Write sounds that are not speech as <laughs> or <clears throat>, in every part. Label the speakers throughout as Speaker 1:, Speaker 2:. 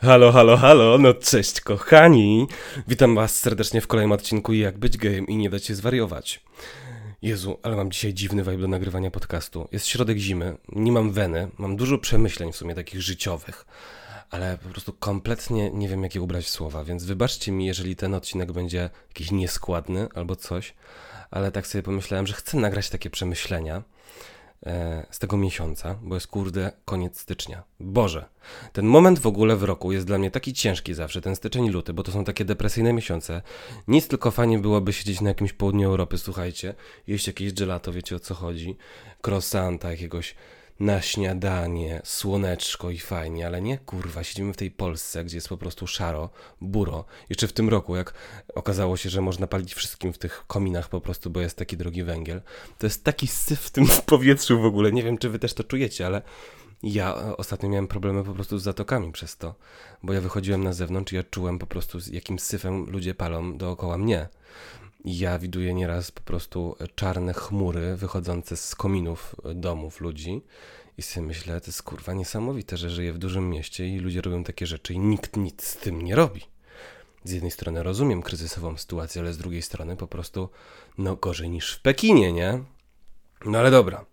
Speaker 1: Halo, halo, halo, no cześć kochani! Witam was serdecznie w kolejnym odcinku Jak być gejem i nie dać się zwariować. Jezu, ale mam dzisiaj dziwny vibe do nagrywania podcastu. Jest środek zimy, nie mam weny, mam dużo przemyśleń w sumie takich życiowych, ale po prostu kompletnie nie wiem jakie ubrać słowa, więc wybaczcie mi, jeżeli ten odcinek będzie jakiś nieskładny albo coś, ale tak sobie pomyślałem, że chcę nagrać takie przemyślenia z tego miesiąca, bo jest kurde koniec stycznia. Boże, ten moment w ogóle w roku jest dla mnie taki ciężki zawsze, ten styczeń i luty, bo to są takie depresyjne miesiące. Nic tylko fajnie byłoby siedzieć na jakimś południu Europy, słuchajcie, jeść jakieś gelato, wiecie o co chodzi, croissanta jakiegoś na śniadanie, słoneczko i fajnie, ale nie kurwa, siedzimy w tej Polsce, gdzie jest po prostu szaro, buro. Jeszcze w tym roku, jak okazało się, że można palić wszystkim w tych kominach po prostu, bo jest taki drogi węgiel. To jest taki syf w tym <laughs> powietrzu w ogóle, nie wiem czy wy też to czujecie, ale ja e, ostatnio miałem problemy po prostu z zatokami przez to, bo ja wychodziłem na zewnątrz i ja czułem po prostu, jakim syfem ludzie palą dookoła mnie. Ja widuję nieraz po prostu czarne chmury wychodzące z kominów domów ludzi i sobie myślę, to jest kurwa niesamowite, że żyję w dużym mieście i ludzie robią takie rzeczy i nikt nic z tym nie robi. Z jednej strony rozumiem kryzysową sytuację, ale z drugiej strony po prostu no gorzej niż w Pekinie, nie? No ale dobra.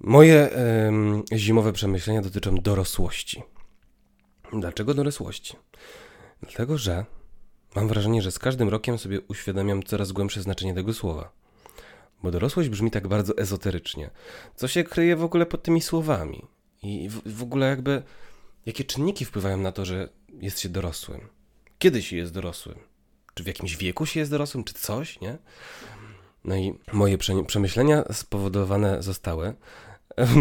Speaker 1: Moje zimowe przemyślenia dotyczą dorosłości. Dlaczego dorosłości? Dlatego, że mam wrażenie, że z każdym rokiem sobie uświadamiam coraz głębsze znaczenie tego słowa. Bo dorosłość brzmi tak bardzo ezoterycznie. Co się kryje w ogóle pod tymi słowami? I w, w ogóle jakby, jakie czynniki wpływają na to, że jest się dorosłym? Kiedy się jest dorosłym? Czy w jakimś wieku się jest dorosłym, czy coś, nie? No i moje przemyślenia spowodowane zostały <laughs>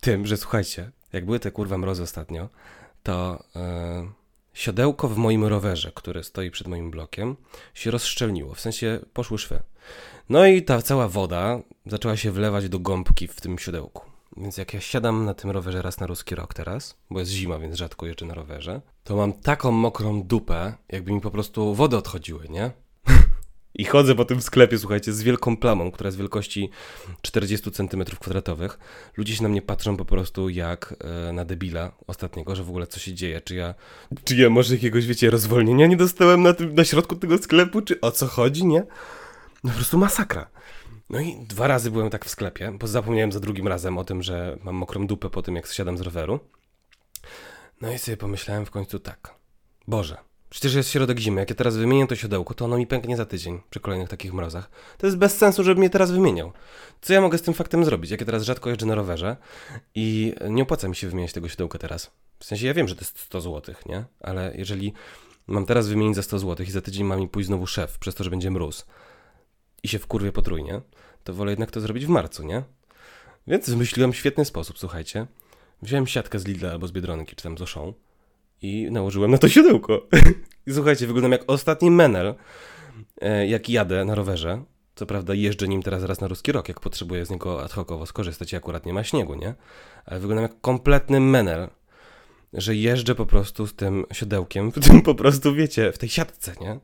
Speaker 1: tym, że słuchajcie, jak były te kurwa mrozy ostatnio, to yy, siodełko w moim rowerze, które stoi przed moim blokiem, się rozszczelniło, w sensie poszły szwy. No i ta cała woda zaczęła się wlewać do gąbki w tym siodełku. Więc jak ja siadam na tym rowerze raz na ruski rok teraz, bo jest zima, więc rzadko jeżdżę na rowerze, to mam taką mokrą dupę, jakby mi po prostu wody odchodziły, nie? I chodzę po tym sklepie, słuchajcie, z wielką plamą, która jest wielkości 40 cm kwadratowych. Ludzie się na mnie patrzą po prostu jak e, na debila ostatniego, że w ogóle co się dzieje, czy ja, czy ja może jakiegoś, wiecie, rozwolnienia nie dostałem na, tym, na środku tego sklepu, czy o co chodzi, nie? No po prostu masakra. No i dwa razy byłem tak w sklepie, bo zapomniałem za drugim razem o tym, że mam mokrą dupę po tym, jak zsiadam z roweru. No i sobie pomyślałem w końcu tak. Boże, Przecież jest środek zimy. Jak ja teraz wymienię to siodełko, to ono mi pęknie za tydzień przy kolejnych takich mrozach. To jest bez sensu, żeby mnie teraz wymieniał. Co ja mogę z tym faktem zrobić? Jak ja teraz rzadko jeżdżę na rowerze i nie opłaca mi się wymieniać tego siodełka teraz. W sensie ja wiem, że to jest 100 zł, nie? Ale jeżeli mam teraz wymienić za 100 zł i za tydzień ma mi pójść znowu szef, przez to, że będzie mróz i się wkurwie potrójnie, to wolę jednak to zrobić w marcu, nie? Więc wymyśliłem świetny sposób, słuchajcie. Wziąłem siatkę z Lidla albo z Biedronki, czy tam z Auchan i nałożyłem na to siodełko. <laughs> I słuchajcie, wyglądam jak ostatni menel, e, jak jadę na rowerze. Co prawda jeżdżę nim teraz raz na ruski rok, jak potrzebuję z niego ad hocowo skorzystać i akurat nie ma śniegu, nie? Ale wyglądam jak kompletny menel, że jeżdżę po prostu z tym siodełkiem, w tym po prostu, wiecie, w tej siatce, nie?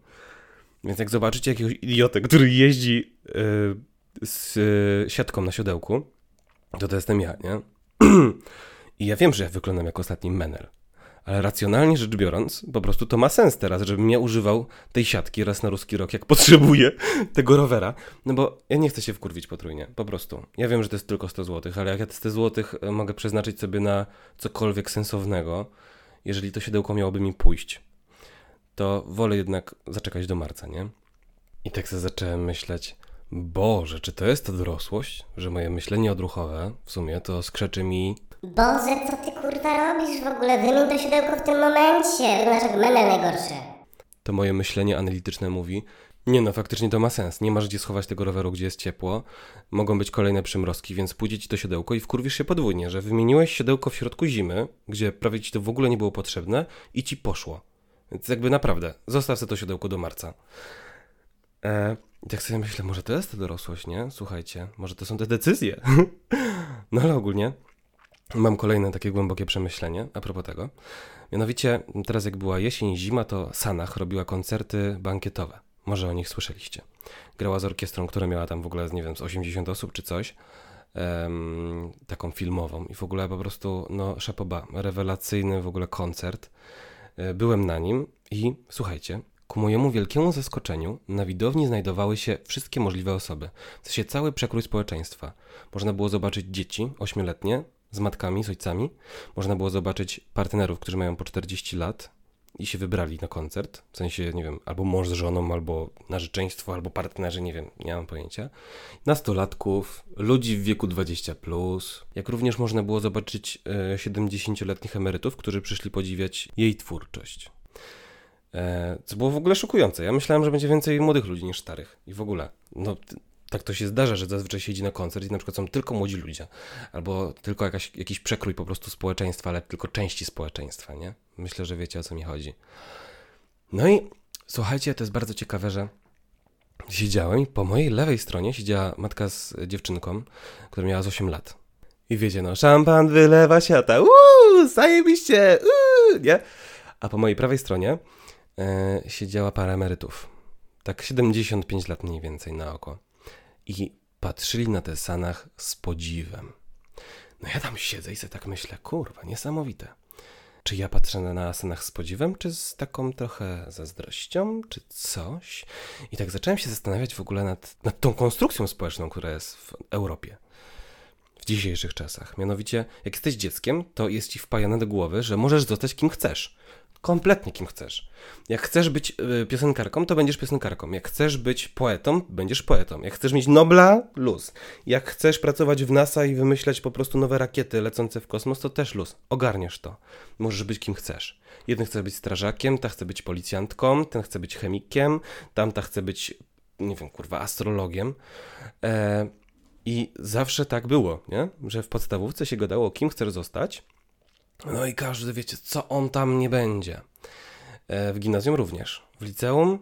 Speaker 1: Więc jak zobaczycie jakiegoś idiotę, który jeździ yy, z yy, siatką na siodełku, to to jestem ja, nie? <clears throat> I ja wiem, że ja wyglądam jak ostatni menel. Ale racjonalnie rzecz biorąc, po prostu to ma sens teraz, żebym ja używał tej siatki raz na ruski rok, jak <laughs> potrzebuję tego rowera. No bo ja nie chcę się wkurwić potrójnie, po prostu. Ja wiem, że to jest tylko 100 zł, ale jak ja te 100 zł e, mogę przeznaczyć sobie na cokolwiek sensownego, jeżeli to siodełko miałoby mi pójść, to wolę jednak zaczekać do marca, nie? I tak sobie zacząłem myśleć, Boże, czy to jest ta dorosłość, że moje myślenie odruchowe w sumie to skrzeczy mi
Speaker 2: Boże, co ty kurwa robisz w ogóle? Wymień to siodełko w tym momencie. Jak menel najgorszy.
Speaker 1: To moje myślenie analityczne mówi, nie no, faktycznie to ma sens. Nie masz gdzie schować tego roweru, gdzie jest ciepło. Mogą być kolejne przymrozki, więc pójdzie ci to siodełko i wkurwisz się podwójnie, że wymieniłeś siodełko w środku zimy, gdzie prawie ci to w ogóle nie było potrzebne i ci poszło. Więc jakby naprawdę, zostaw sobie to siodełko do marca. E, I tak sobie myślę, może to jest ta dorosłość, nie? Słuchajcie, może to są te decyzje. <laughs> no ale ogólnie Mam kolejne takie głębokie przemyślenie a propos tego. Mianowicie, teraz jak była jesień zima, to Sanach robiła koncerty bankietowe. Może o nich słyszeliście. Grała z orkiestrą, która miała tam w ogóle, nie wiem, z 80 osób czy coś. em, taką filmową i w ogóle po prostu, no, szapoba, rewelacyjny w ogóle koncert. E, Byłem na nim i słuchajcie, ku mojemu wielkiemu zaskoczeniu na widowni znajdowały się wszystkie możliwe osoby. W sensie cały przekrój społeczeństwa. Można było zobaczyć dzieci ośmioletnie z matkami, z ojcami. Można było zobaczyć partnerów, którzy mają po 40 lat i się wybrali na koncert. W sensie, nie wiem, albo mąż z żoną, albo narzeczeństwo, albo partnerzy, nie wiem, nie mam pojęcia. Nastolatków, ludzi w wieku 20+, plus, jak również można było zobaczyć e, 70-letnich emerytów, którzy przyszli podziwiać jej twórczość. E, co było w ogóle szokujące. Ja myślałem, że będzie więcej młodych ludzi niż starych. I w ogóle, no tak to się zdarza, że zazwyczaj się idzie na koncert i na przykład są tylko młodzi ludzie. Albo tylko jakaś, jakiś przekrój po prostu społeczeństwa, ale tylko części społeczeństwa, nie? Myślę, że wiecie o co mi chodzi. No i słuchajcie, to jest bardzo ciekawe, że siedziałem i po mojej lewej stronie siedziała matka z dziewczynką, która miała z 8 lat. I wiecie, no, szampan wylewa świata, uuu, zajebiście, uuu, nie? A po mojej prawej stronie e, siedziała para emerytów. Tak 75 lat mniej więcej na oko. I patrzyli na te sanach z podziwem. No ja tam siedzę i sobie tak myślę, kurwa, niesamowite. Czy ja patrzę na, na sanach z podziwem, czy z taką trochę zazdrością, czy coś? I tak zacząłem się zastanawiać w ogóle nad, nad tą konstrukcją społeczną, która jest w Europie w dzisiejszych czasach. Mianowicie, jak jesteś dzieckiem, to jest ci wpajane do głowy, że możesz zostać kim chcesz. Kompletnie kim chcesz. Jak chcesz być y, piosenkarką, to będziesz piosenkarką. Jak chcesz być poetą, będziesz poetą. Jak chcesz mieć Nobla, luz. Jak chcesz pracować w NASA i wymyślać po prostu nowe rakiety lecące w kosmos, to też luz. Ogarniesz to. Możesz być kim chcesz. Jeden chce być strażakiem, ta chce być policjantką, ten chce być chemikiem, tamta chce być, nie wiem, kurwa, astrologiem. E, i zawsze tak było, nie? że w podstawówce się gadało, kim chcesz zostać. No i każdy wiecie, co on tam nie będzie. E, w gimnazjum również. W liceum.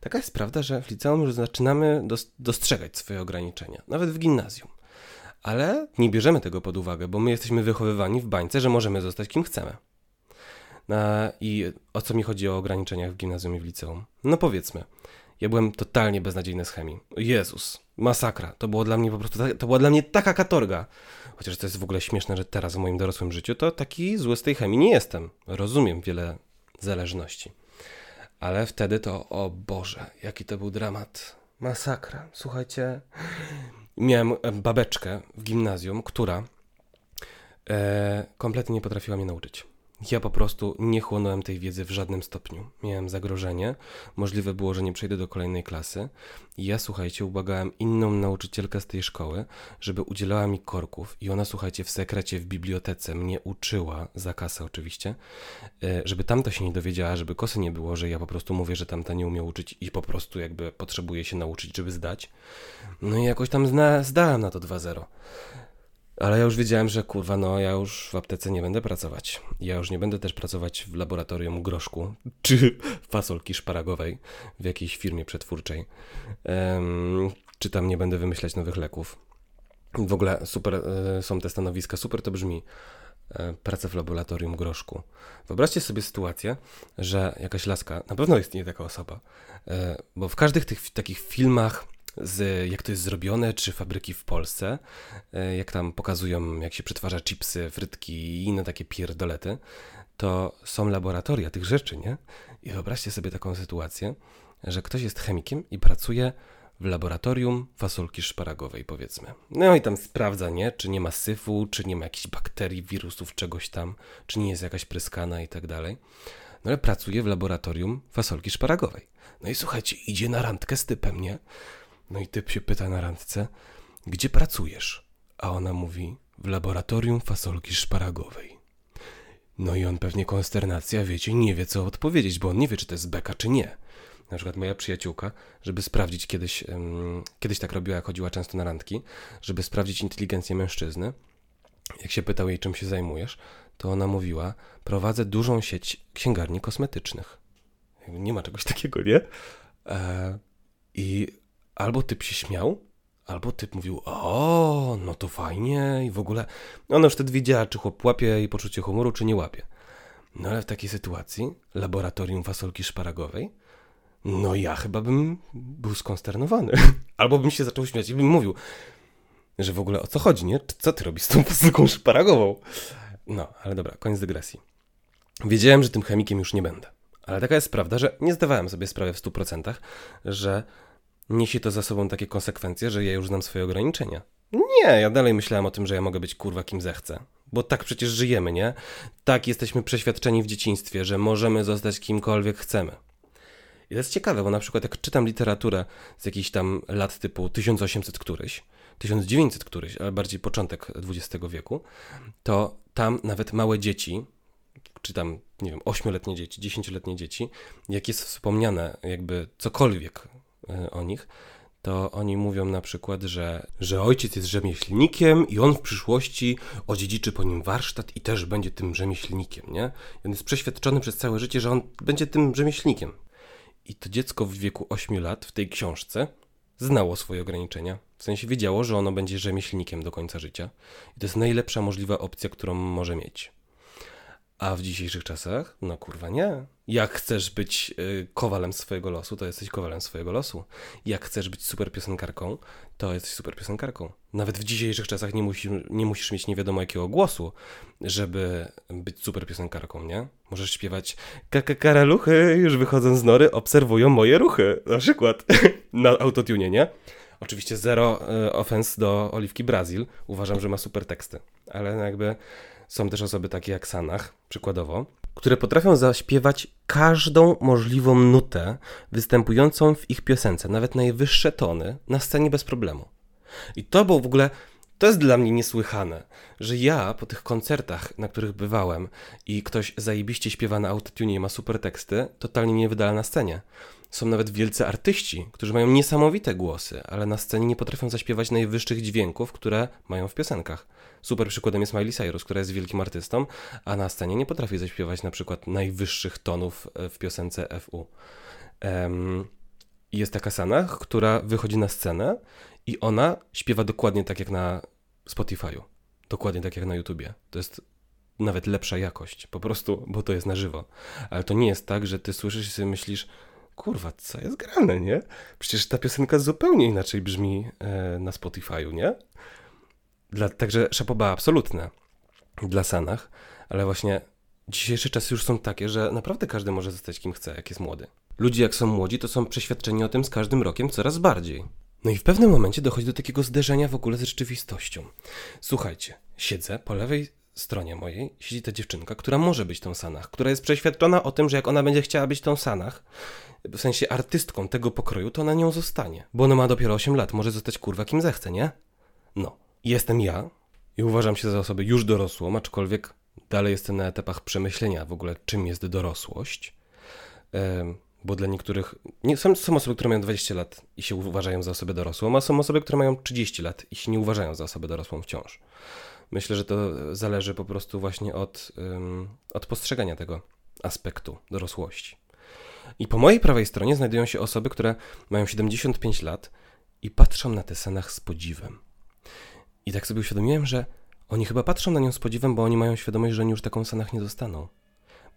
Speaker 1: Taka jest prawda, że w liceum już zaczynamy dos- dostrzegać swoje ograniczenia, nawet w gimnazjum. Ale nie bierzemy tego pod uwagę, bo my jesteśmy wychowywani w bańce, że możemy zostać kim chcemy. Na, I o co mi chodzi o ograniczeniach w gimnazjum i w liceum? No powiedzmy, ja byłem totalnie beznadziejny z chemii. Jezus, masakra. To było dla mnie po prostu, to była dla mnie taka katorga. Chociaż to jest w ogóle śmieszne, że teraz w moim dorosłym życiu to taki zły z tej chemii nie jestem. Rozumiem wiele zależności. Ale wtedy to, o Boże, jaki to był dramat. Masakra. Słuchajcie, miałem babeczkę w gimnazjum, która e, kompletnie nie potrafiła mnie nauczyć. Ja po prostu nie chłonąłem tej wiedzy w żadnym stopniu. Miałem zagrożenie, możliwe było, że nie przejdę do kolejnej klasy. I ja, słuchajcie, ubagałem inną nauczycielkę z tej szkoły, żeby udzielała mi korków. I ona, słuchajcie, w sekrecie w bibliotece mnie uczyła, za kasę oczywiście, e, żeby tamta się nie dowiedziała, żeby kosy nie było, że ja po prostu mówię, że tamta nie umie uczyć i po prostu jakby potrzebuje się nauczyć, żeby zdać. No i jakoś tam zna, zdałem na to 2-0. Ale ja już wiedziałem, że kurwa, no ja już w aptece nie będę pracować. Ja już nie będę też pracować w laboratorium groszku czy <laughs> fasolki szparagowej w jakiejś firmie przetwórczej. Em, czy tam nie będę wymyślać nowych leków. W ogóle super e, są te stanowiska, super to brzmi. E, praca w laboratorium groszku. Wyobraźcie sobie sytuację, że jakaś laska, na pewno istnieje taka osoba, e, bo w każdych tych takich filmach z jak to jest zrobione, czy fabryki w Polsce, e, jak tam pokazują, jak się przetwarza chipsy, frytki i inne takie pierdolety, to są laboratoria tych rzeczy, nie? I wyobraźcie sobie taką sytuację, że ktoś jest chemikiem i pracuje w laboratorium fasolki szparagowej, powiedzmy. No i tam sprawdza, nie? Czy nie ma syfu, czy nie ma jakichś bakterii, wirusów, czegoś tam, czy nie jest jakaś pryskana i tak dalej. No ale pracuje w laboratorium fasolki szparagowej. No i słuchajcie, idzie na randkę z typem, nie? No i typ się pyta na randce, gdzie pracujesz? A ona mówi, w laboratorium fasolki szparagowej. No i on pewnie konsternacja, wiecie, nie wie co odpowiedzieć, bo on nie wie, czy to jest beka, czy nie. Na przykład moja przyjaciółka, żeby sprawdzić kiedyś, em, kiedyś tak robiła, jak chodziła często na randki, żeby sprawdzić inteligencję mężczyzny, jak się pytał jej, czym się zajmujesz, to ona mówiła, prowadzę dużą sieć księgarni kosmetycznych. Nie ma czegoś <laughs> takiego, nie? E, I albo typ się śmiał, albo typ mówił, o, no to fajnie i w ogóle. Ona już wtedy wiedziała, czy chłop łapie jej poczucie humoru, czy nie łapie. No ale w takiej sytuacji, laboratorium fasolki szparagowej, no ja chyba bym był skonsternowany. <laughs> Albo bym się zaczął śmiać i bym mówił, Że w ogóle o co chodzi, nie? Co ty robisz z tą pasuką szparagową? No, ale dobra, koniec dygresji. Wiedziałem, że tym chemikiem już nie będę. Ale taka jest prawda, że nie zdawałem sobie sprawy w 100%, że niesie to za sobą takie konsekwencje, że ja już znam swoje ograniczenia. Nie, ja dalej myślałem o tym, że ja mogę być kurwa kim zechcę. Bo tak przecież żyjemy, nie? Tak jesteśmy przeświadczeni w dzieciństwie, że możemy zostać kimkolwiek chcemy. I to jest ciekawe, bo na przykład jak czytam literaturę z jakichś tam lat typu 1800 któryś, 1900 któryś, ale bardziej początek XX wieku, to tam nawet małe dzieci, czy tam, nie wiem, 8-letnie dzieci, 10-letnie dzieci, jak jest wspomniane jakby cokolwiek o nich, to oni mówią na przykład, że, że ojciec jest rzemieślnikiem i on w przyszłości odziedziczy po nim warsztat i też będzie tym rzemieślnikiem, nie? I on jest przeświadczony przez całe życie, że on będzie tym rzemieślnikiem. I to dziecko w wieku 8 lat w tej książce znało swoje ograniczenia. W sensie wiedziało, że ono będzie rzemieślnikiem do końca życia. I to jest najlepsza możliwa opcja, którą może mieć. A w dzisiejszych czasach, no kurwa nie. Jak chcesz być y, kowalem swojego losu, to jesteś kowalem swojego losu. Jak chcesz być super piosenkarką, to jesteś super piosenkarką. Nawet w dzisiejszych czasach nie, nie musisz mieć nie wiadomo jakiego głosu, żeby być super piosenkarką, nie? Możesz śpiewać karaluchy, już wychodzą z nory, obserwują moje ruchy. Na przykład <laughs> na autotune, nie? Oczywiście zero y, do Oliwki Brazil. Uważam, że ma super teksty. Ale jakby są też osoby takie jak Sanach, przykładowo, które potrafią zaśpiewać każdą możliwą nutę występującą w ich piosence, nawet najwyższe tony, na scenie bez problemu. I to było w ogóle, to jest dla mnie niesłychane, że ja po tych koncertach, na których bywałem i ktoś zajebiście śpiewa na autotune i ma super teksty, totalnie nie wydala na scenie. Są nawet wielcy artyści, którzy mają niesamowite głosy, ale na scenie nie potrafią zaśpiewać najwyższych dźwięków, które mają w piosenkach. Super przykładem jest Miley Cyrus, która jest wielkim artystą, a na scenie nie potrafi zaśpiewać na przykład najwyższych tonów e, w piosence FU. Um, jest taka Sanach, która wychodzi na scenę i ona śpiewa dokładnie tak jak na Spotify'u. Dokładnie tak jak na YouTubie. To jest nawet lepsza jakość, po prostu, bo to jest na żywo. Ale to nie jest tak, że ty słyszysz i sobie myślisz, kurwa, co jest grane, nie? Przecież ta piosenka zupełnie inaczej brzmi e, na Spotify'u, nie? Dla, także szapoba absolutne dla Sanach, ale właśnie dzisiejsze czasy już są takie, że naprawdę każdy może zostać kim chce, jak jest młody. Ludzie jak są młodzi, to są przeświadczeni o tym z każdym rokiem coraz bardziej. No i w pewnym momencie dochodzi do takiego zderzenia w ogóle z rzeczywistością. Słuchajcie, siedzę po lewej stronie mojej, siedzi ta dziewczynka, która może być tą Sanach, która jest przeświadczona o tym, że jak ona będzie chciała być tą Sanach, w sensie artystką tego pokroju, to ona nią zostanie. Bo ona ma dopiero 8 lat, może zostać kurwa kim zechce, nie? No. Jestem ja i uważam się za osobę już dorosłą, aczkolwiek dalej jestem na etapach przemyślenia w ogóle, czym jest dorosłość. Bo dla niektórych. Nie, są, są osoby, które mają 20 lat i się uważają za osobę dorosłą, a są osoby, które mają 30 lat i się nie uważają za osobę dorosłą wciąż. Myślę, że to zależy po prostu właśnie od, od postrzegania tego aspektu dorosłości. I po mojej prawej stronie znajdują się osoby, które mają 75 lat i patrzą na te scenach z podziwem. I tak sobie uświadomiłem, że oni chyba patrzą na nią z podziwem, bo oni mają świadomość, że oni już taką Sanach nie zostaną.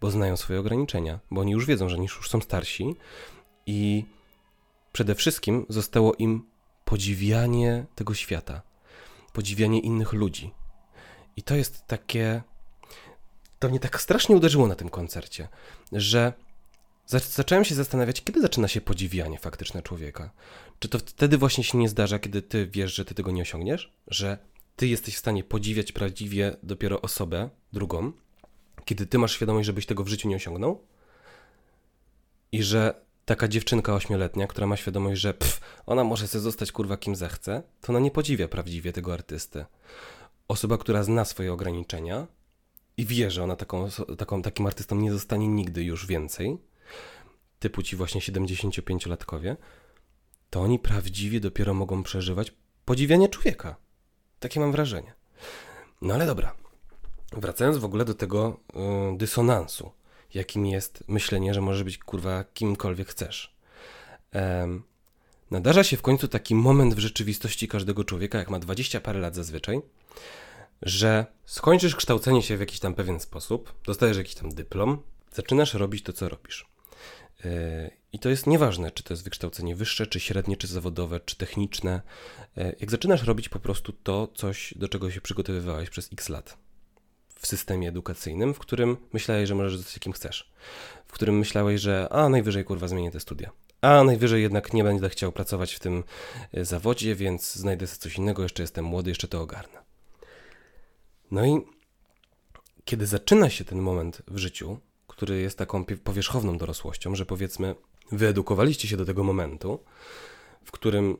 Speaker 1: Bo znają swoje ograniczenia, bo oni już wiedzą, że oni już są starsi i przede wszystkim zostało im podziwianie tego świata, podziwianie innych ludzi. I to jest takie. To mnie tak strasznie uderzyło na tym koncercie, że zacząłem się zastanawiać, kiedy zaczyna się podziwianie faktyczne człowieka. Czy to wtedy właśnie się nie zdarza, kiedy ty wiesz, że ty tego nie osiągniesz? Że ty jesteś w stanie podziwiać prawdziwie dopiero osobę drugą, kiedy ty masz świadomość, żebyś tego w życiu nie osiągnął? I że taka dziewczynka ośmioletnia, która ma świadomość, że pff, ona może sobie zostać kurwa kim zechce, to ona nie podziwia prawdziwie tego artysty. Osoba, która zna swoje ograniczenia i wie, że ona taką, taką, takim artystą nie zostanie nigdy już więcej, typu ci właśnie 75-latkowie, to oni prawdziwie dopiero mogą przeżywać podziwianie człowieka. Takie mam wrażenie. No ale dobra. Wracając w ogóle do tego yy, dysonansu, jakim jest myślenie, że możesz być kurwa kimkolwiek chcesz. Ehm, nadarza się w końcu taki moment w rzeczywistości każdego człowieka, jak ma 20 parę lat zazwyczaj, że skończysz kształcenie się w jakiś tam pewien sposób, dostajesz jakiś tam dyplom, zaczynasz robić to, co robisz. E, I to jest nieważne, czy to jest wykształcenie wyższe, czy średnie, czy zawodowe, czy techniczne. E, jak zaczynasz robić po prostu to, coś, do czego się przygotowywałeś przez x lat w systemie edukacyjnym, w którym myślałeś, że możesz zostać kim chcesz, w którym myślałeś, że a najwyżej kurwa zmienię te studia, a najwyżej jednak nie będę chciał pracować w tym e, zawodzie, więc znajdę sobie coś innego, jeszcze jestem młody, jeszcze to ogarnę. No i kiedy zaczyna się ten moment w życiu, który jest taką powierzchowną dorosłością, że powiedzmy, wyedukowaliście się do tego momentu, w którym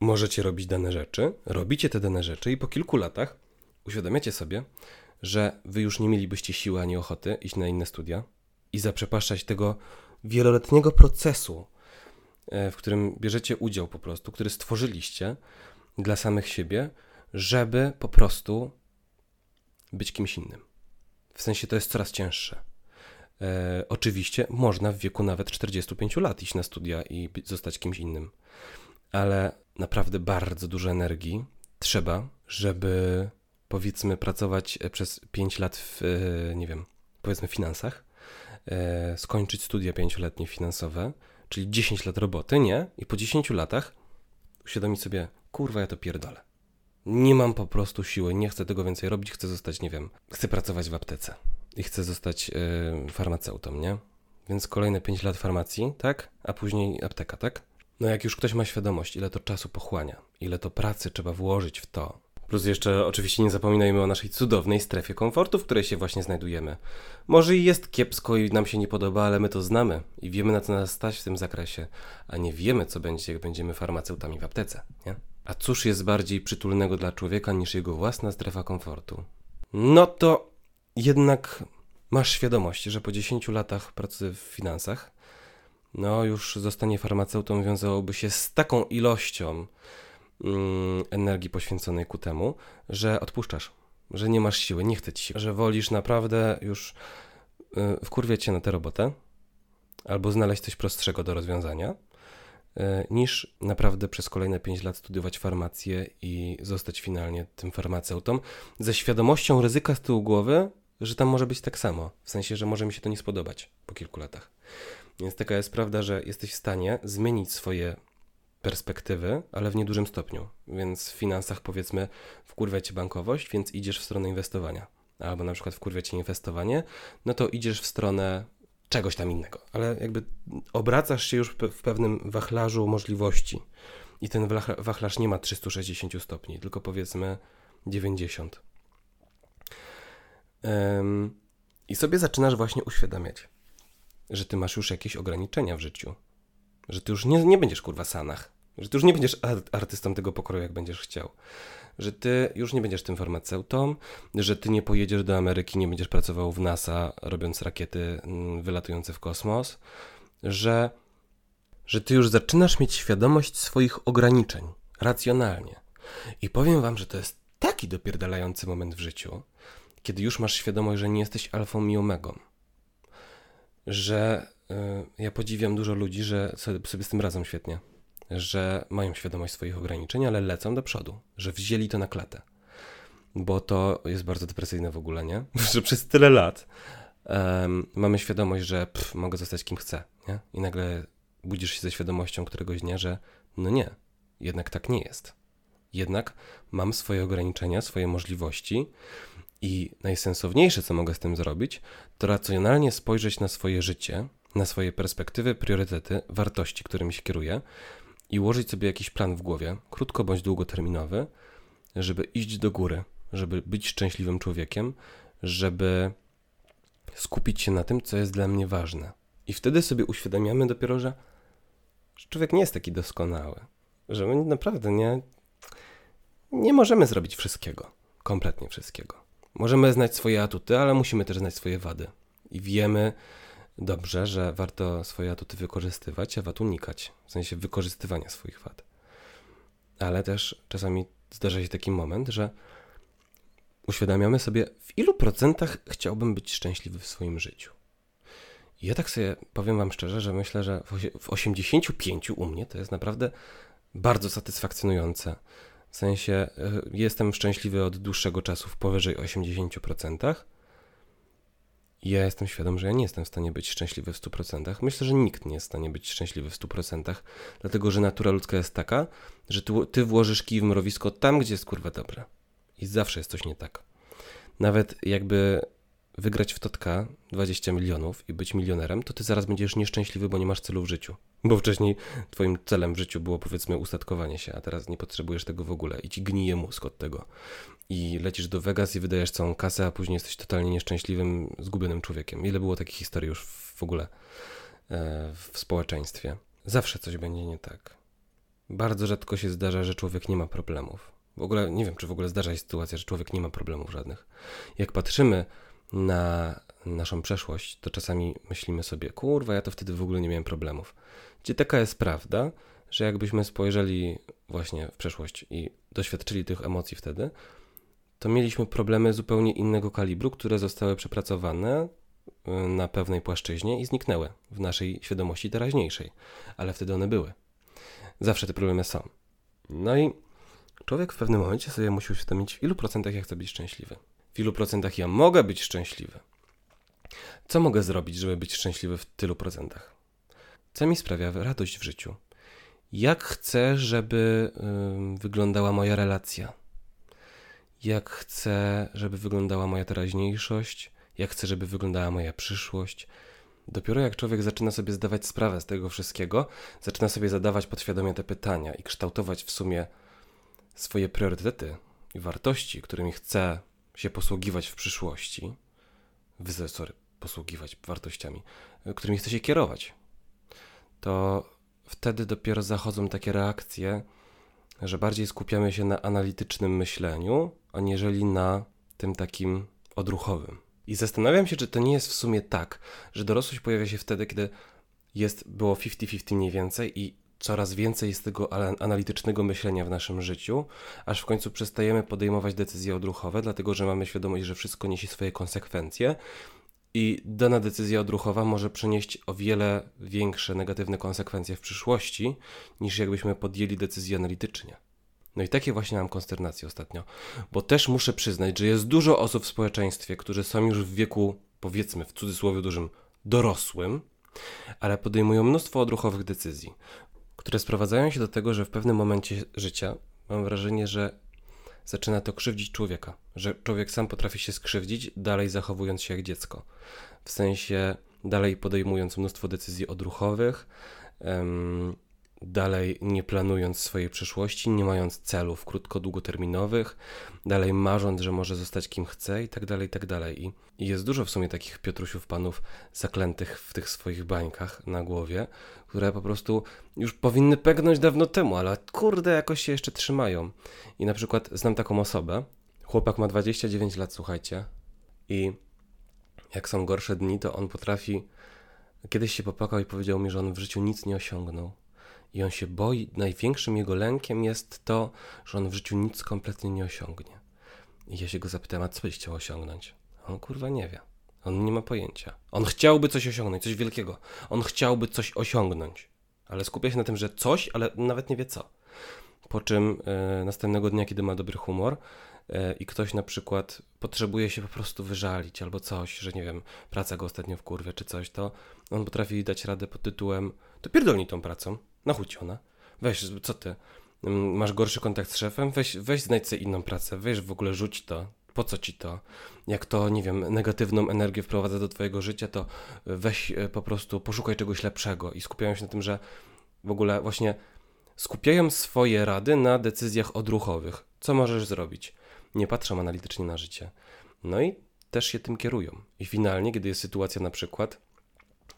Speaker 1: możecie robić dane rzeczy, robicie te dane rzeczy i po kilku latach uświadamiacie sobie, że wy już nie mielibyście siły ani ochoty iść na inne studia i zaprzepaszczać tego wieloletniego procesu, e, w którym bierzecie udział po prostu, który stworzyliście dla samych siebie, żeby po prostu być kimś innym. W sensie to jest coraz cięższe. E, oczywiście można w wieku nawet 45 lat iść na studia i zostać kimś innym, ale naprawdę bardzo dużo energii trzeba, żeby powiedzmy pracować e, przez 5 lat w, e, nie wiem, powiedzmy finansach, e, skończyć studia 5-letnie finansowe, czyli 10 lat roboty, nie? I po 10 latach uświadomić sobie, kurwa, ja to pierdolę. Nie mam po prostu siły, nie chcę tego więcej robić, chcę zostać, nie wiem, chcę pracować w aptece i chcę zostać y, farmaceutą, nie? Więc kolejne 5 lat farmacji, tak? A później apteka, tak? No jak już ktoś ma świadomość, ile to czasu pochłania, ile to pracy trzeba włożyć w to. Plus jeszcze oczywiście nie zapominajmy o naszej cudownej strefie komfortu, w której się właśnie znajdujemy. Może i jest kiepsko i nam się nie podoba, ale my to znamy i wiemy na co nas stać w tym zakresie, a nie wiemy co będzie, jak będziemy farmaceutami w aptece, nie? A cóż jest bardziej przytulnego dla człowieka niż jego własna strefa komfortu? No to jednak masz świadomość, że po 10 latach pracy w finansach, no już zostanie farmaceutą wiązałoby się z taką ilością mm, energii poświęconej ku temu, że odpuszczasz, że nie masz siły, nie chce ci się, że wolisz naprawdę już y, wkurwiać się na tę robotę albo znaleźć coś prostszego do rozwiązania, y, niż naprawdę przez kolejne 5 lat studiować farmację i zostać finalnie tym farmaceutą. Ze świadomością ryzyka z tyłu głowy, że tam może być tak samo. W sensie, że może mi się to nie spodobać po kilku latach. Więc taka jest prawda, że jesteś w stanie zmienić swoje perspektywy, ale w niedużym stopniu. Więc w finansach powiedzmy wkurwia cię bankowość, więc idziesz w stronę inwestowania. Albo na przykład wkurwia cię inwestowanie, no to idziesz w stronę czegoś tam innego. Ale jakby obracasz się już w pewnym wachlarzu możliwości. I ten wachlarz nie ma 360 stopni, tylko powiedzmy 90. I sobie zaczynasz właśnie uświadamiać, że ty masz już jakieś ograniczenia w życiu. Że ty już nie, nie będziesz kurwa sanach. Że ty już nie będziesz artystą tego pokroju, jak będziesz chciał. Że ty już nie będziesz tym farmaceutą, że ty nie pojedziesz do Ameryki, nie będziesz pracował w NASA, robiąc rakiety mm, wylatujące w kosmos. Że, że ty już zaczynasz mieć świadomość swoich ograniczeń, racjonalnie. I powiem wam, że to jest taki dopierdalający moment w życiu, kiedy już masz świadomość, że nie jesteś alfą i omegą. Że y, ja podziwiam dużo ludzi, że sobie z tym radzą świetnie. Że mają świadomość swoich ograniczeń, ale lecą do przodu. Że wzięli to na klatę. Bo to jest bardzo depresyjne w ogóle, nie? <laughs> Że przez tyle lat um, mamy świadomość, że pff, mogę zostać kim chcę, nie? I nagle budzisz się ze świadomością któregoś dnia, że no nie, jednak tak nie jest. Jednak mam swoje ograniczenia, swoje możliwości i najsensowniejsze, co mogę z tym zrobić, to racjonalnie spojrzeć na swoje życie, na swoje perspektywy, priorytety, wartości, którymi się kieruję i ułożyć sobie jakiś plan w głowie, krótko bądź długoterminowy, żeby iść do góry, żeby być szczęśliwym człowiekiem, żeby skupić się na tym, co jest dla mnie ważne. I wtedy sobie uświadamiamy dopiero, że, człowiek nie jest taki doskonały, że my naprawdę nie, nie możemy zrobić wszystkiego, kompletnie wszystkiego. Możemy znać swoje atuty, ale musimy też znać swoje wady. I wiemy dobrze, że warto swoje atuty wykorzystywać, a wad unikać, w sensie wykorzystywania swoich wad. Ale też czasami zdarza się taki moment, że uświadamiamy sobie, w ilu procentach chciałbym być szczęśliwy w swoim życiu. Ja tak sobie powiem Wam szczerze, że myślę, że w 85 u mnie to jest naprawdę bardzo satysfakcjonujące w sensie e, jestem szczęśliwy od dłuższego czasu w powyżej 80%. I ja jestem świadom, że ja nie jestem w stanie być szczęśliwy w 100%. Myślę, że nikt nie jest w stanie być szczęśliwy w 100%, dlatego że natura ludzka jest taka, że ty, ty włożysz kij w mrowisko tam, gdzie jest kurwa dobre. I zawsze jest coś nie tak. Nawet jakby wygrać w Totka 20 milionów i być milionerem, to ty zaraz będziesz nieszczęśliwy, bo nie masz celu w życiu. Bo wcześniej twoim celem w życiu było powiedzmy ustatkowanie się, a teraz nie potrzebujesz tego w ogóle i ci gnije mózg od tego. I lecisz do Vegas i wydajesz całą kasę, a później jesteś totalnie nieszczęśliwym, zgubionym człowiekiem. Ile było takich historii już w ogóle e, w społeczeństwie? Zawsze coś będzie nie tak. Bardzo rzadko się zdarza, że człowiek nie ma problemów. W ogóle nie wiem, czy w ogóle zdarza się sytuacja, że człowiek nie ma problemów żadnych. Jak patrzymy na naszą przeszłość, to czasami myślimy sobie, kurwa, ja to wtedy w ogóle nie miałem problemów. Gdzie taka jest prawda, że jakbyśmy spojrzeli właśnie w przeszłość i doświadczyli tych emocji wtedy, to mieliśmy problemy zupełnie innego kalibru, które zostały przepracowane y, na pewnej płaszczyźnie i zniknęły w naszej świadomości teraźniejszej, ale wtedy one były. Zawsze te problemy są. No i człowiek w pewnym momencie sobie musi uświadomić, w ilu procentach ja chcę być szczęśliwy w ilu procentach ja mogę być szczęśliwy. Co mogę zrobić, żeby być szczęśliwy w tylu procentach? Co mi sprawia radość w życiu? Jak chcę, żeby wyglądała moja relacja? Jak chcę, żeby wyglądała moja teraźniejszość? Jak chcę, żeby wyglądała moja przyszłość? Dopiero jak człowiek zaczyna sobie zdawać sprawę z tego wszystkiego, zaczyna sobie zadawać podświadomie te pytania i kształtować w sumie swoje priorytety i wartości, którymi chce się posługiwać w przyszłości, sorry, posługiwać wartościami, którymi chce się kierować, to wtedy dopiero zachodzą takie reakcje, że bardziej skupiamy się na analitycznym myśleniu, aniżeli na tym takim odruchowym. I zastanawiam się, czy to nie jest w sumie tak, że dorosłość pojawia się wtedy, kiedy jest, było 50-50 mniej więcej i coraz więcej jest tego analitycznego myślenia w naszym życiu, aż w końcu przestajemy podejmować decyzje odruchowe, dlatego że mamy świadomość, że wszystko niesie swoje konsekwencje i dana decyzja odruchowa może przynieść o wiele większe negatywne konsekwencje w przyszłości, niż jakbyśmy podjęli decyzję analitycznie. No i takie właśnie mam konsternacje ostatnio, bo też muszę przyznać, że jest dużo osób w społeczeństwie, którzy są już w wieku, powiedzmy w cudzysłowie dużym, dorosłym, ale podejmują mnóstwo odruchowych decyzji które sprowadzają się do tego, że w pewnym momencie życia mam wrażenie, że zaczyna to krzywdzić człowieka, że człowiek sam potrafi się skrzywdzić, dalej zachowując się jak dziecko. W sensie dalej podejmując mnóstwo decyzji odruchowych, dalej nie planując swojej przyszłości, nie mając celów krótko-długoterminowych, dalej marząc, że może zostać kim chce i tak dalej, i tak dalej. I, jest dużo w sumie takich Piotrusiów panów zaklętych w tych swoich bańkach na głowie, które po prostu już powinny pegnąć dawno temu, ale kurde, jakoś się jeszcze trzymają. I na przykład znam taką osobę, chłopak ma 29 lat, słuchajcie, i jak są gorsze dni, to on potrafi. Kiedyś się popłakał i powiedział mi, że on w życiu nic nie osiągnął i on się boi, największym jego lękiem jest to, że on w życiu nic kompletnie nie osiągnie. I ja się go zapytałem, a co byś chciał osiągnąć? On kurwa nie wie. On nie ma pojęcia. On chciałby coś osiągnąć, coś wielkiego. On chciałby coś osiągnąć, ale skupia się na tym, że coś, ale nawet nie wie co. Po czym e, następnego dnia, kiedy ma dobry humor, E, i ktoś na przykład potrzebuje się po prostu wyżalić albo coś, że nie wiem, praca go ostatnio w kurwie czy coś, to on potrafi dać radę pod tytułem to pierdolnij tą pracą, na ona. Weź, co ty, mm, masz gorszy kontakt z szefem? Weź, weź znajdź sobie inną pracę, weź w ogóle rzuć to, po co ci to? Jak to, nie wiem, negatywną energię wprowadza do twojego życia, to weź e, po prostu, poszukaj czegoś lepszego i skupiają się na tym, że w ogóle właśnie skupiają swoje rady na decyzjach odruchowych. Co możesz zrobić? nie patrzą analitycznie na życie. No i też się tym kierują. I finalnie, kiedy jest sytuacja na przykład,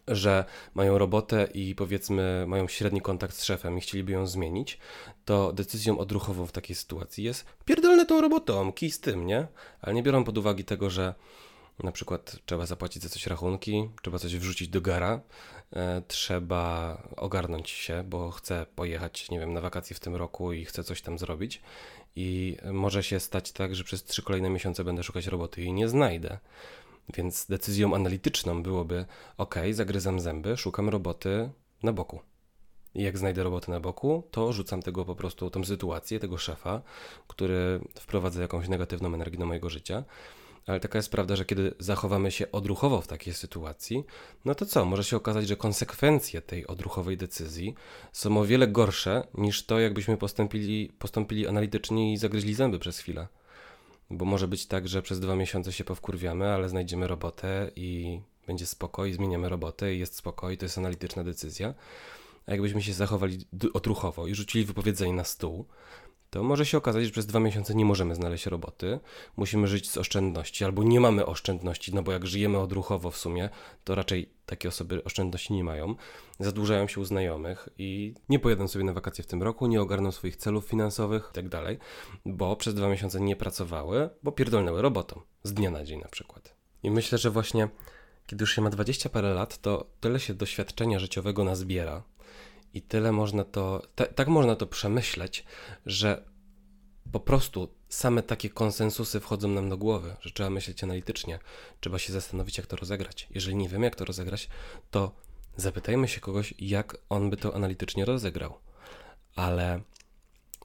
Speaker 1: że mają robotę i powiedzmy mają średni kontakt z szefem i chcieliby ją zmienić, to decyzją odruchową w takiej sytuacji jest pierdolne tą robotą, kij z tym, nie? Ale nie biorą pod uwagę tego, że na przykład trzeba zapłacić za coś rachunki, trzeba coś wrzucić do gara, e, trzeba ogarnąć się, bo chcę pojechać, nie wiem, na wakacje w tym roku i chcę coś tam zrobić i może się stać tak, że przez trzy kolejne miesiące będę szukać roboty i nie znajdę. Więc decyzją analityczną byłoby: OK, zagryzam zęby, szukam roboty na boku. I jak znajdę robotę na boku, to rzucam tego po prostu, tą sytuację, tego szefa, który wprowadza jakąś negatywną energię do mojego życia. Ale taka jest prawda, że kiedy zachowamy się odruchowo w takiej sytuacji, no to co? Może się okazać, że konsekwencje tej odruchowej decyzji są o wiele gorsze niż to, jakbyśmy postąpili, postąpili analitycznie i zagryźli zęby przez chwilę. Bo może być tak, że przez dwa miesiące się powkurwiamy, ale znajdziemy robotę i będzie spokój, zmieniamy robotę i jest spokój, to jest analityczna decyzja. A jakbyśmy się zachowali odruchowo i rzucili wypowiedzenie na stół, to może się okazać, że przez dwa miesiące nie możemy znaleźć roboty, musimy żyć z oszczędności, albo nie mamy oszczędności, no bo jak żyjemy odruchowo w sumie, to raczej takie osoby oszczędności nie mają, zadłużają się u znajomych i nie pojadą sobie na wakacje w tym roku, nie ogarną swoich celów finansowych i tak bo przez dwa miesiące nie pracowały, bo pierdolnęły robotą, z dnia na dzień na przykład. I myślę, że właśnie kiedy już się ma 20 parę lat, to tyle się doświadczenia życiowego nazbiera, i tyle można to, tak można to przemyśleć, że po prostu same takie konsensusy wchodzą nam do głowy, że trzeba myśleć analitycznie, trzeba się zastanowić, jak to rozegrać. Jeżeli nie wiemy, jak to rozegrać, to zapytajmy się kogoś, jak on by to analitycznie rozegrał. Ale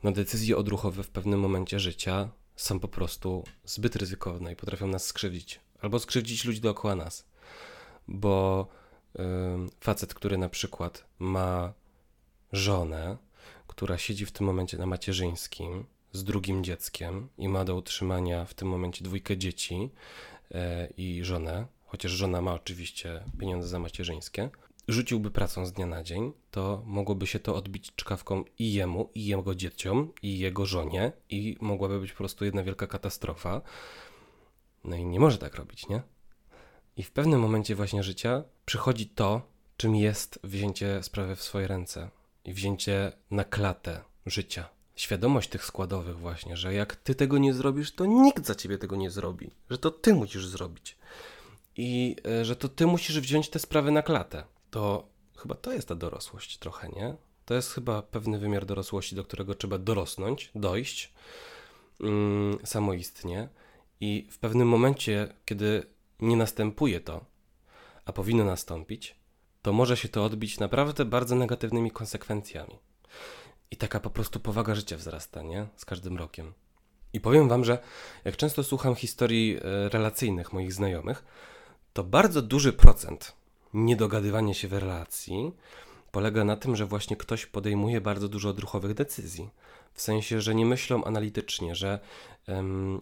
Speaker 1: no, decyzje odruchowe w pewnym momencie życia są po prostu zbyt ryzykowne i potrafią nas skrzywdzić, albo skrzywdzić ludzi dookoła nas. Bo yy, facet, który na przykład ma żonę, która siedzi w tym momencie na macierzyńskim z drugim dzieckiem i ma do utrzymania w tym momencie dwójkę dzieci e, i żonę, chociaż żona ma oczywiście pieniądze za macierzyńskie, rzuciłby pracą z dnia na dzień, to mogłoby się to odbić czkawką i jemu, i jego dzieciom, i jego żonie, i mogłaby być po prostu jedna wielka katastrofa. No i nie może tak robić, nie? I w pewnym momencie właśnie życia przychodzi to, czym jest wzięcie sprawy w swoje ręce i wzięcie na klatę życia. Świadomość tych składowych, właśnie, że jak ty tego nie zrobisz, to nikt za ciebie tego nie zrobi, że to ty musisz zrobić i e, że to ty musisz wziąć te sprawy na klatę. To chyba to jest ta dorosłość trochę, nie? To jest chyba pewny wymiar dorosłości, do którego trzeba dorosnąć, dojść mm, samoistnie. I w pewnym momencie, kiedy nie następuje to, a powinno nastąpić, to może się to odbić naprawdę bardzo negatywnymi konsekwencjami. I taka po prostu powaga życia wzrasta, nie? Z każdym rokiem. I powiem Wam, że jak często słucham historii e, relacyjnych moich znajomych, to bardzo duży procent niedogadywania się w relacji polega na tym, że właśnie ktoś podejmuje bardzo dużo odruchowych decyzji. W sensie, że nie myślą analitycznie, że um,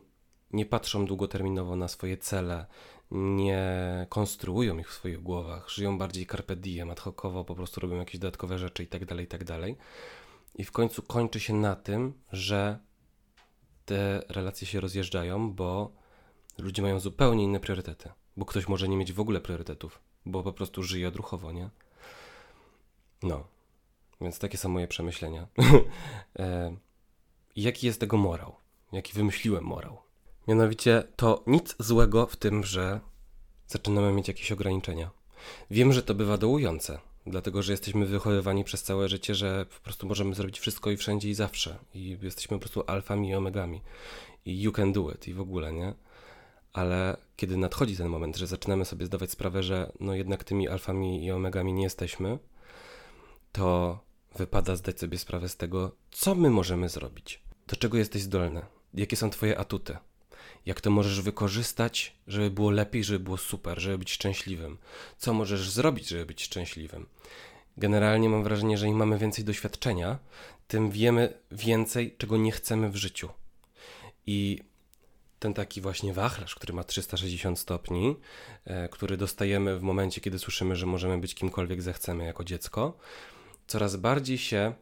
Speaker 1: nie patrzą długoterminowo na swoje cele, nie konstruują ich w swoich głowach, żyją bardziej carpe diem, ad hocowo, po prostu robią jakieś dodatkowe rzeczy i tak dalej, i tak dalej. I w końcu kończy się na tym, że te relacje się rozjeżdżają, bo ludzie mają zupełnie inne priorytety. Bo ktoś może nie mieć w ogóle priorytetów, bo po prostu żyje odruchowo, nie? No. Więc takie są moje przemyślenia. <laughs> e, jaki jest tego morał? Jaki wymyśliłem morał? Mianowicie to nic złego w tym, że zaczynamy mieć jakieś ograniczenia. Wiem, że to bywa dołujące, dlatego że jesteśmy wychowywani przez całe życie, że po prostu możemy zrobić wszystko i wszędzie i zawsze. I jesteśmy po prostu alfami i omegami. I you can do it i w ogóle, nie? Ale kiedy nadchodzi ten moment, że zaczynamy sobie zdawać sprawę, że no jednak tymi alfami i omegami nie jesteśmy, to wypada zdać sobie sprawę z tego, co my możemy zrobić. Do czego jesteś zdolny? Jakie są twoje atuty? Jak to możesz wykorzystać, żeby było lepiej, żeby było super, żeby być szczęśliwym. Co możesz zrobić, żeby być szczęśliwym. Generalnie mam wrażenie, że im mamy więcej doświadczenia, tym wiemy więcej, czego nie chcemy w życiu. I ten taki właśnie wachlarz, który ma 360 stopni, e, który dostajemy w momencie, kiedy słyszymy, że możemy być kimkolwiek zechcemy jako dziecko, coraz bardziej się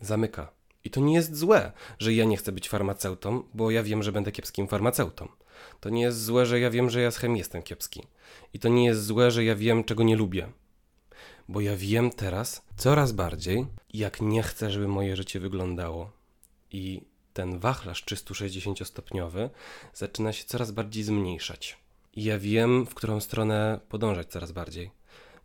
Speaker 1: zamyka. I to nie jest złe, że ja nie chcę być farmaceutą, bo ja wiem, że będę kiepskim farmaceutą. To nie jest złe, że ja wiem, że ja z chemii jestem kiepski. I to nie jest złe, że ja wiem, czego nie lubię. Bo ja wiem teraz coraz bardziej, jak nie chcę, żeby moje życie wyglądało. I ten wachlarz 360-stopniowy zaczyna się coraz bardziej zmniejszać. I ja wiem, w którą stronę podążać coraz bardziej.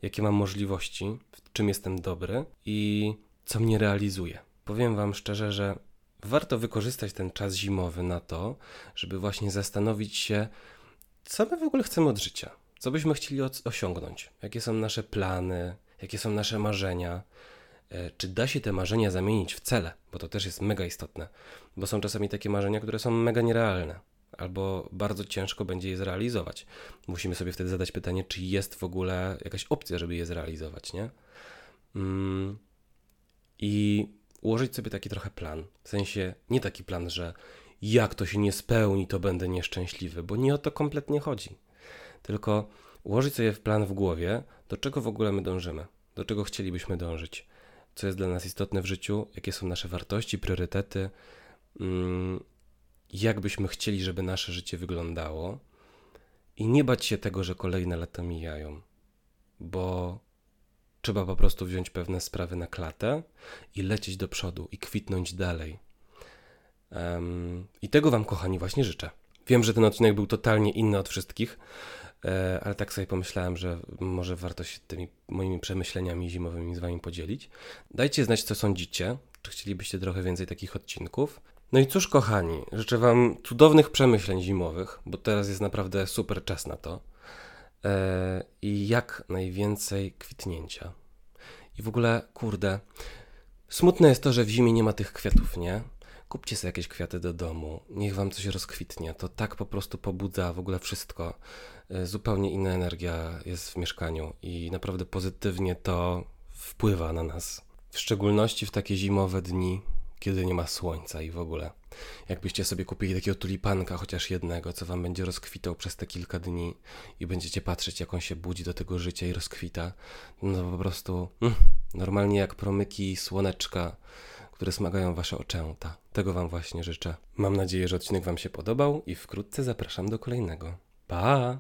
Speaker 1: Jakie mam możliwości, w czym jestem dobry i co mnie realizuje powiem Wam szczerze, że warto wykorzystać ten czas zimowy na to, żeby właśnie zastanowić się, co my w ogóle chcemy od życia, co byśmy chcieli osiągnąć, jakie są nasze plany, jakie są nasze marzenia. E, czy da się te marzenia zamienić w cele? Bo to też jest mega istotne, bo są czasami takie marzenia, które są mega nierealne. albo bardzo ciężko będzie je zrealizować. Musimy sobie wtedy zadać pytanie, czy jest w ogóle jakaś opcja, żeby je zrealizować, nie? Mm, I ułożyć sobie taki trochę plan. W sensie nie taki plan, że jak to się nie spełni, to będę nieszczęśliwy, bo nie o to kompletnie chodzi. Tylko ułożyć sobie plan w głowie, do czego w ogóle my dążymy, do czego chcielibyśmy dążyć, co jest dla nas istotne w życiu, jakie są nasze wartości, priorytety, mm, jak byśmy chcieli, żeby nasze życie wyglądało i nie bać się tego, że kolejne lata mijają, bo trzeba po prostu wziąć pewne sprawy na klatę i lecieć do przodu i kwitnąć dalej. Em, I tego Wam, kochani, właśnie życzę. Wiem, że ten odcinek był totalnie inny od wszystkich, e, ale tak sobie pomyślałem, że może warto się tymi moimi przemyśleniami zimowymi z Wami podzielić. Dajcie znać, co sądzicie. Czy chcielibyście trochę więcej takich odcinków? No i cóż, kochani, życzę Wam cudownych przemyśleń zimowych, bo teraz jest naprawdę super czas na to. E, I jak najwięcej kwitnięcia. I w ogóle, kurde, smutne jest to, że w zimie nie ma tych kwiatów, nie? Kupcie sobie jakieś kwiaty do domu, niech wam coś rozkwitnie. To tak po prostu pobudza w ogóle wszystko. E, Zupełnie inna energia jest w mieszkaniu i naprawdę pozytywnie to wpływa na nas. W szczególności w takie zimowe dni, kiedy nie ma słońca i w ogóle. Jakbyście sobie kupili takiego tulipanka, chociaż jednego, co wam będzie rozkwitał przez te kilka dni i będziecie patrzeć, jak on się budzi do tego życia i rozkwita, no po prostu mm, normalnie jak promyki słoneczka, które smagają wasze oczęta. Tego wam właśnie życzę. Mam nadzieję, że odcinek wam się podobał i wkrótce zapraszam do kolejnego. Pa!